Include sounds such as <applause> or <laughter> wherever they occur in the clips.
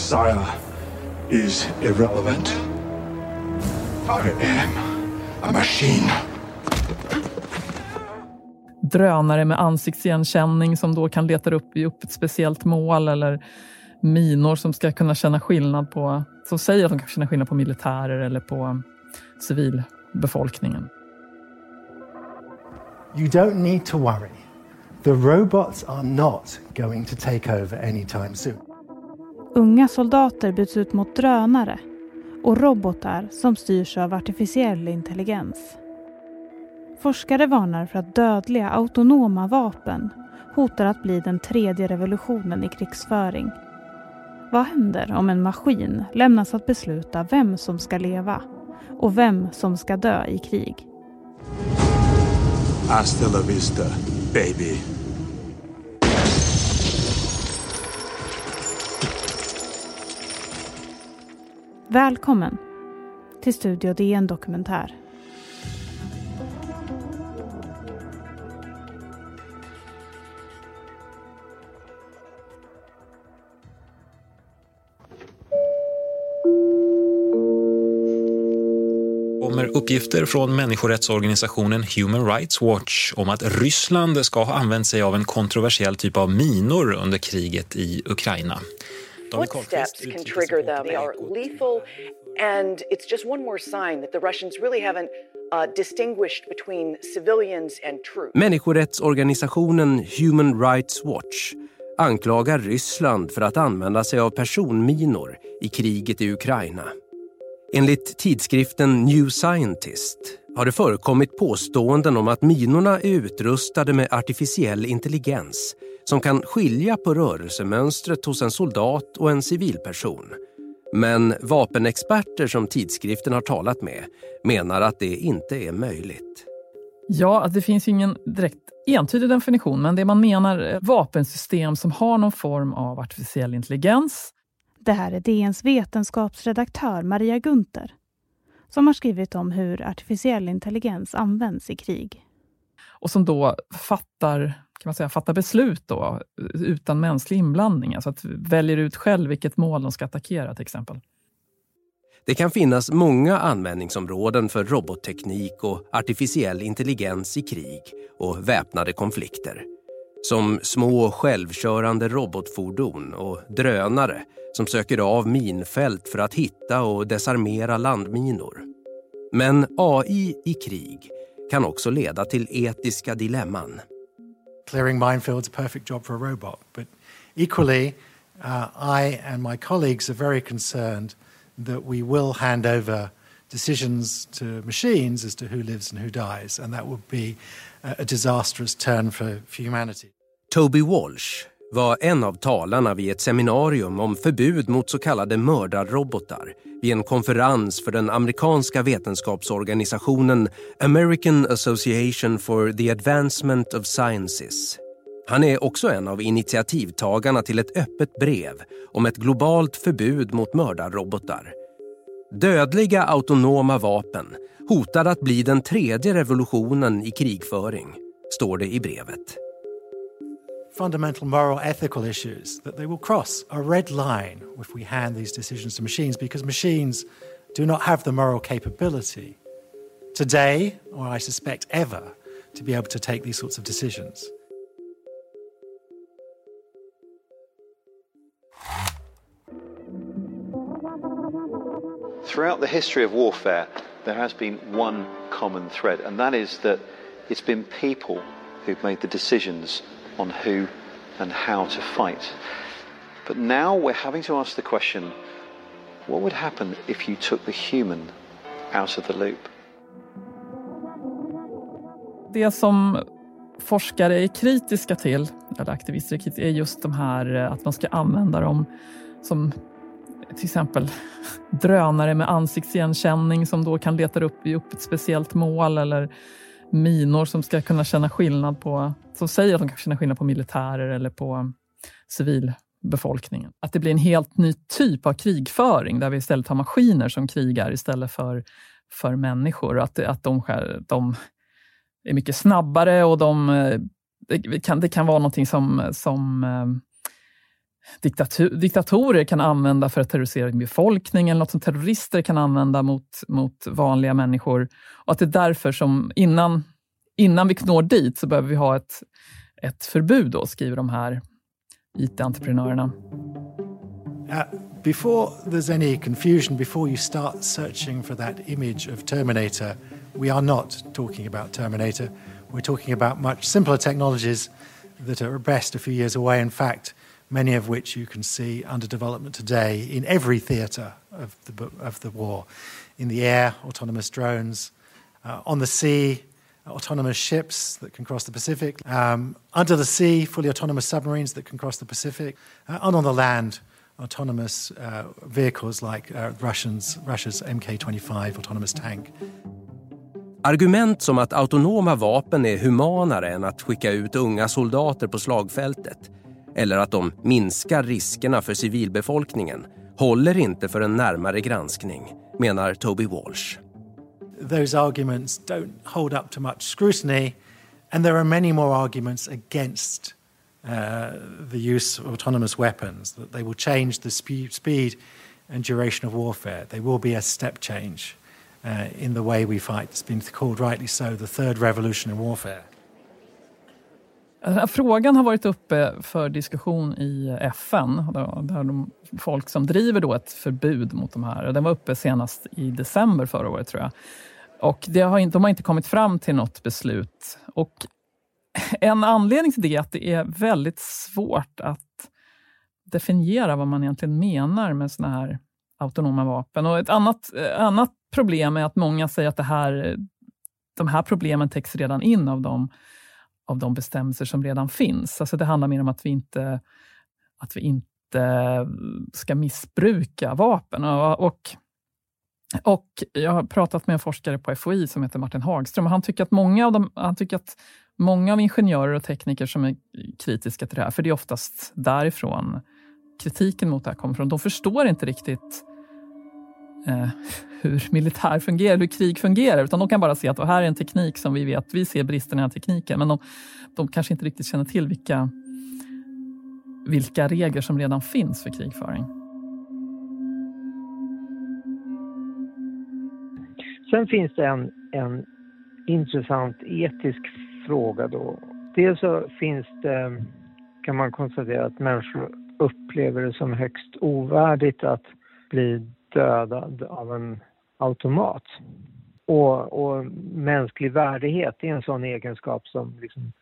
desire is irrelevant. I am a machine. Drönare med ansiktsigenkänning som då kan leta upp, upp ett speciellt mål eller minor som ska kunna känna skillnad på, som säger att de kan känna skillnad på militärer eller på civilbefolkningen. You don't need to worry. The robots are not going to take over anytime soon. Unga soldater byts ut mot drönare och robotar som styrs av artificiell intelligens. Forskare varnar för att dödliga autonoma vapen hotar att bli den tredje revolutionen i krigsföring. Vad händer om en maskin lämnas att besluta vem som ska leva och vem som ska dö i krig? Hasta la vista, baby. Välkommen till Studio DN Dokumentär. kommer uppgifter från människorättsorganisationen Human Rights Watch om att Ryssland ska ha använt sig av en kontroversiell typ av minor under kriget i Ukraina. What steps can trigger them? They are lethal, and it's just one more sign that the Russians really haven't uh, distinguished between civilians and troops. Människorättsorganisationen Human Rights Watch anklagar Ryssland för att använda sig av personminor i kriget i Ukraina. Enligt tidskriften New Scientist har det förekommit påståenden om att minorna är utrustade med artificiell intelligens som kan skilja på rörelsemönstret hos en soldat och en civilperson. Men vapenexperter som tidskriften har talat med menar att det inte är möjligt. Ja, det finns ju ingen direkt entydig definition, men det man menar är vapensystem som har någon form av artificiell intelligens det här är DNs vetenskapsredaktör Maria Gunther som har skrivit om hur artificiell intelligens används i krig. Och som då fattar, kan man säga, fattar beslut då, utan mänsklig inblandning. Alltså att väljer ut själv vilket mål de ska attackera till exempel. Det kan finnas många användningsområden för robotteknik och artificiell intelligens i krig och väpnade konflikter. Som små självkörande robotfordon och drönare som söker av minfält för att hitta och desarmera landminor. Men AI i krig kan också leda till etiska dilemman. Clearing minefields a perfect job for a robot, but equally uh, I and my colleagues are very concerned that we will hand over decisions to machines as to who lives and who dies, and that would be a disastrous turn for, for humanity. Toby Walsh var en av talarna vid ett seminarium om förbud mot så kallade mördarrobotar vid en konferens för den amerikanska vetenskapsorganisationen American Association for the Advancement of Sciences. Han är också en av initiativtagarna till ett öppet brev om ett globalt förbud mot mördarrobotar. Dödliga autonoma vapen hotar att bli den tredje revolutionen i krigföring, står det i brevet. Fundamental moral ethical issues that they will cross a red line if we hand these decisions to machines because machines do not have the moral capability today, or I suspect ever, to be able to take these sorts of decisions. Throughout the history of warfare, there has been one common thread, and that is that it's been people who've made the decisions on who and how to fight. But now we're having to ask the question what would happen if you took the human out of the loop? Det som forskare är kritiska till, eller aktivister är kritiska, är just de här eh, att man ska använda dem som till exempel <laughs> drönare med ansiktsigenkänning som då kan leta upp, upp ett speciellt mål eller minor som ska kunna känna skillnad på, som säger att de kan känna skillnad på militärer eller på civilbefolkningen. Att det blir en helt ny typ av krigföring där vi istället har maskiner som krigar istället för, för människor. Att, att de, de är mycket snabbare och de, eh, det, kan, det kan vara någonting som, som eh, diktatur, diktatorer kan använda för att terrorisera befolkningen, eller något som terrorister kan använda mot, mot vanliga människor. Och att det är därför som innan, innan vi når dit så behöver vi ha ett, ett förbud, då, skriver de här IT-entreprenörerna. Uh, before there's any confusion, before you start searching for that image of Terminator, we are not talking about Terminator. We're talking about much simpler technologies that are at best a few years away. In fact, many of which you can see under development today in every theatre of the, of the war. In the air, autonomous drones. Uh, on the sea, autonomous ships that can cross the Pacific. Um, under the sea, fully autonomous submarines that can cross the Pacific. Uh, and on the land, autonomous uh, vehicles like uh, Russians, Russia's MK25 autonomous tank. Argument som att autonoma vapen är humanare än att skicka ut unga soldater på slagfältet eller att de minskar riskerna för civilbefolkningen håller inte för en närmare granskning, menar Toby Walsh. Those arguments don't hold up to much scrutiny and there are many more arguments against uh, the use of autonomous weapons, that they will change the spe speed and duration of warfare. They will be a step change uh, in the way we fight. It's been called rightly so the third revolution in warfare. Den här frågan har varit uppe för diskussion i FN, där de folk som driver då ett förbud mot de här. Den var uppe senast i december förra året, tror jag. Och det har inte, de har inte kommit fram till något beslut. Och <laughs> en anledning till det är att det är väldigt svårt att definiera vad man egentligen menar med såna här autonoma vapen. Och ett annat, eh, annat problem är att många säger att det här, de här problemen täcks redan in av de av de bestämmelser som redan finns. Alltså det handlar mer om att vi inte, att vi inte ska missbruka vapen. Och, och, och jag har pratat med en forskare på FOI som heter Martin Hagström och han tycker att många av, de, han tycker att många av ingenjörer och tekniker som är kritiska till det här, för det är oftast därifrån kritiken mot det här kommer från, de förstår inte riktigt eh, hur militär fungerar, hur krig fungerar, utan de kan bara se att det här är en teknik som vi vet, vi ser bristerna i den här tekniken, men de, de kanske inte riktigt känner till vilka, vilka regler som redan finns för krigföring. Sen finns det en, en intressant etisk fråga då. Dels så finns det, kan man konstatera att människor upplever det som högst ovärdigt att bli dödad av en automat. Och, och mänsklig värdighet är en sån egenskap som liksom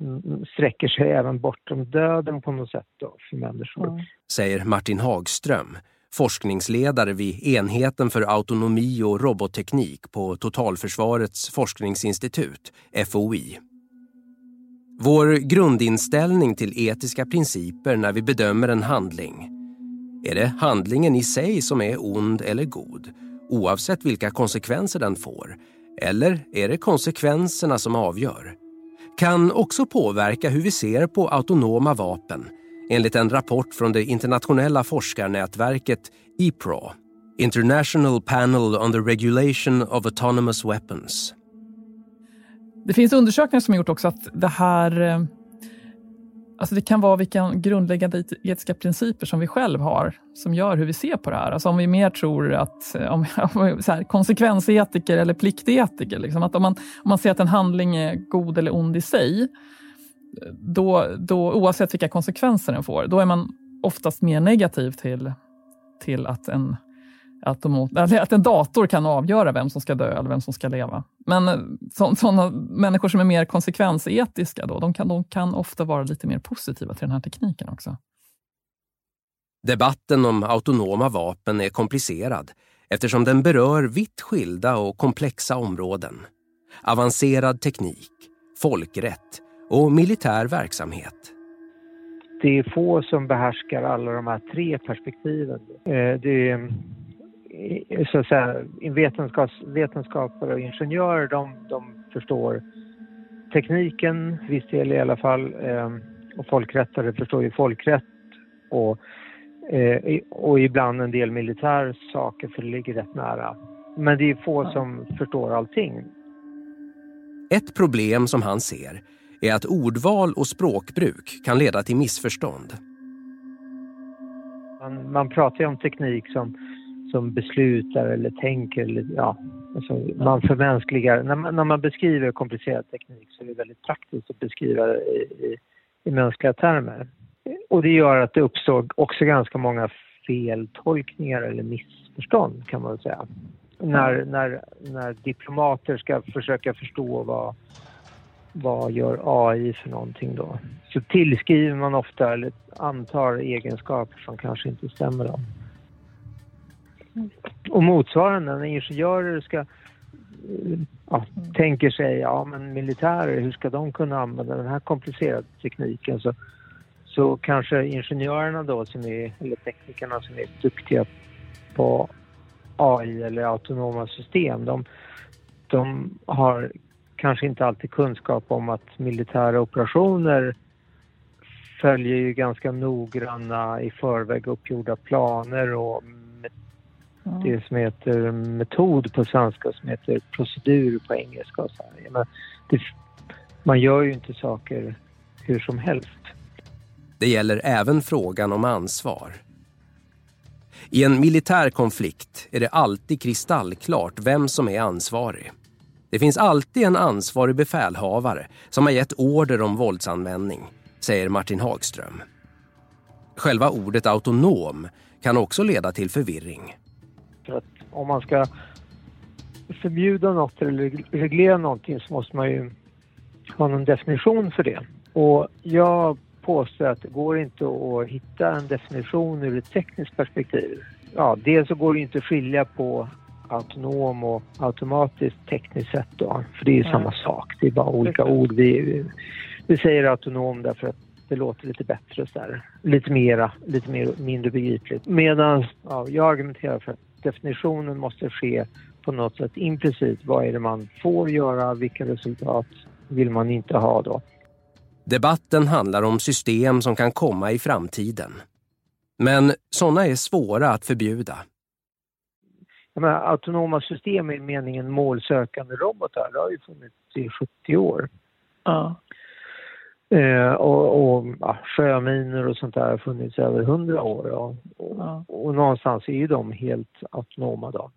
mm, sträcker sig även bortom döden på något sätt då, för människor. Mm. Säger Martin Hagström, forskningsledare vid enheten för autonomi och robotteknik på Totalförsvarets forskningsinstitut, FOI. Vår grundinställning till etiska principer när vi bedömer en handling är det handlingen i sig som är ond eller god, oavsett vilka konsekvenser den får? Eller är det konsekvenserna som avgör? Kan också påverka hur vi ser på autonoma vapen, enligt en rapport från det internationella forskarnätverket IPRO, International Panel on the Regulation of Autonomous Weapons. Det finns undersökningar som har gjort också att det här eh, Alltså det kan vara vilka grundläggande etiska principer som vi själv har som gör hur vi ser på det här. Alltså om vi mer tror att eh, om, <laughs> så här, konsekvensetiker eller pliktetiker, liksom, att om man, om man ser att en handling är god eller ond i sig, då, då, oavsett vilka konsekvenser den får, då är man oftast mer negativ till, till att en att, de, att en dator kan avgöra vem som ska dö eller vem som ska leva. Men eh, sådana människor som är mer konsekvensetiska, då, de, kan, de kan ofta vara lite mer positiva till den här tekniken också. Debatten om autonoma vapen är komplicerad eftersom den berör vitt skilda och komplexa områden. Avancerad teknik, folkrätt och militär verksamhet. Det är få som behärskar alla de här tre perspektiven. Eh, det är så att säga, vetenskaps, vetenskapare och ingenjörer de, de förstår tekniken, viss del i alla fall, eh, och folkrättare förstår ju folkrätt och, eh, och ibland en del militär saker för det ligger rätt nära. Men det är få som förstår allting. Ett problem som han ser är att ordval och språkbruk kan leda till missförstånd. Man, man pratar ju om teknik som, som beslutar eller tänker. Eller, ja, alltså man förmänskligar. När man, när man beskriver komplicerad teknik så är det väldigt praktiskt att beskriva det i, i, i mänskliga termer. Och det gör att det uppstår också ganska många feltolkningar eller missförstånd kan man säga. När, när, när diplomater ska försöka förstå vad, vad gör AI för någonting då? Så tillskriver man ofta eller antar egenskaper som kanske inte stämmer då. Och motsvarande när ingenjörer ska ja, tänker sig, ja men militärer, hur ska de kunna använda den här komplicerade tekniken? Så, så kanske ingenjörerna då, som är, eller teknikerna som är duktiga på AI eller autonoma system, de, de har kanske inte alltid kunskap om att militära operationer följer ju ganska noggranna i förväg uppgjorda planer och det som heter metod på svenska som heter procedur på engelska. Och så här. Men det, man gör ju inte saker hur som helst. Det gäller även frågan om ansvar. I en militär konflikt är det alltid kristallklart vem som är ansvarig. Det finns alltid en ansvarig befälhavare som har gett order om våldsanvändning, säger Martin Hagström. Själva ordet autonom kan också leda till förvirring. För att om man ska förbjuda något eller reglera någonting så måste man ju ha någon definition för det. Och jag påstår att det går inte att hitta en definition ur ett tekniskt perspektiv. Ja, dels så går det inte att skilja på autonom och automatiskt tekniskt sett då, för det är ju samma sak. Det är bara olika ord. Vi, vi säger autonom därför att det låter lite bättre så där. Lite mera, lite mer, mindre begripligt. Medan ja, jag argumenterar för att definitionen måste ske på något sätt implicit. Vad är det man får göra? Vilka resultat vill man inte ha då? Debatten handlar om system som kan komma i framtiden. Men sådana är svåra att förbjuda. Menar, autonoma system i meningen målsökande robotar, det har ju funnits i 70 år. Ja. Eh, och, och ja, sjöminor och sånt där har funnits i över 100 år. Och, och, och någonstans är ju de helt autonoma då.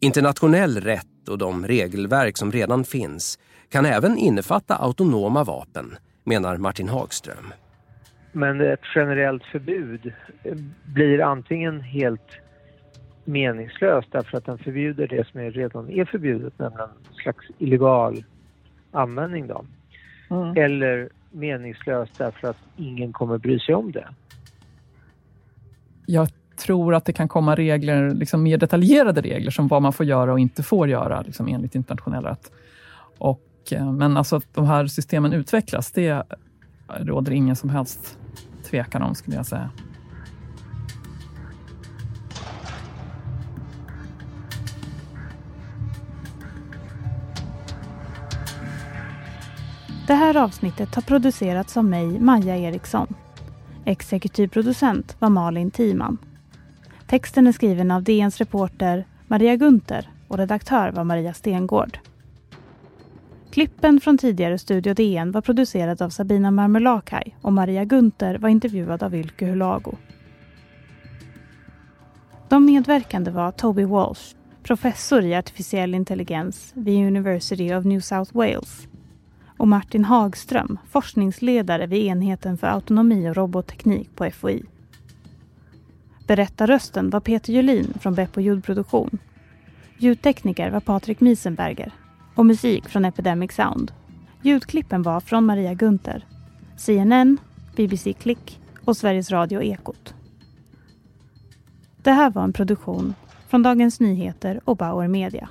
Internationell rätt och de regelverk som redan finns kan även innefatta autonoma vapen, menar Martin Hagström. Men ett generellt förbud blir antingen helt meningslöst därför att den förbjuder det som redan är förbjudet, nämligen en slags illegal användning. Då. Mm. Eller meningslöst därför att ingen kommer bry sig om det. Jag tror att det kan komma regler, liksom mer detaljerade regler, som vad man får göra och inte får göra liksom enligt internationell rätt. Och, eh, men alltså att de här systemen utvecklas, det råder ingen som helst tvekan om, skulle jag säga. Det här avsnittet har producerats av mig, Maja Eriksson. Exekutiv producent var Malin Timan. Texten är skriven av DNs reporter Maria Gunther och redaktör var Maria Stengård. Klippen från tidigare Studio DN var producerad av Sabina Marmelakai och Maria Gunther var intervjuad av Ylke Hulago. De medverkande var Toby Walsh, professor i artificiell intelligens vid University of New South Wales och Martin Hagström, forskningsledare vid enheten för autonomi och robotteknik på FOI. Berättarrösten var Peter Julin från Beppo ljudproduktion. Ljudtekniker var Patrik Miesenberger och musik från Epidemic Sound. Ljudklippen var från Maria Gunther, CNN, BBC Klick och Sveriges Radio Ekot. Det här var en produktion från Dagens Nyheter och Bauer Media.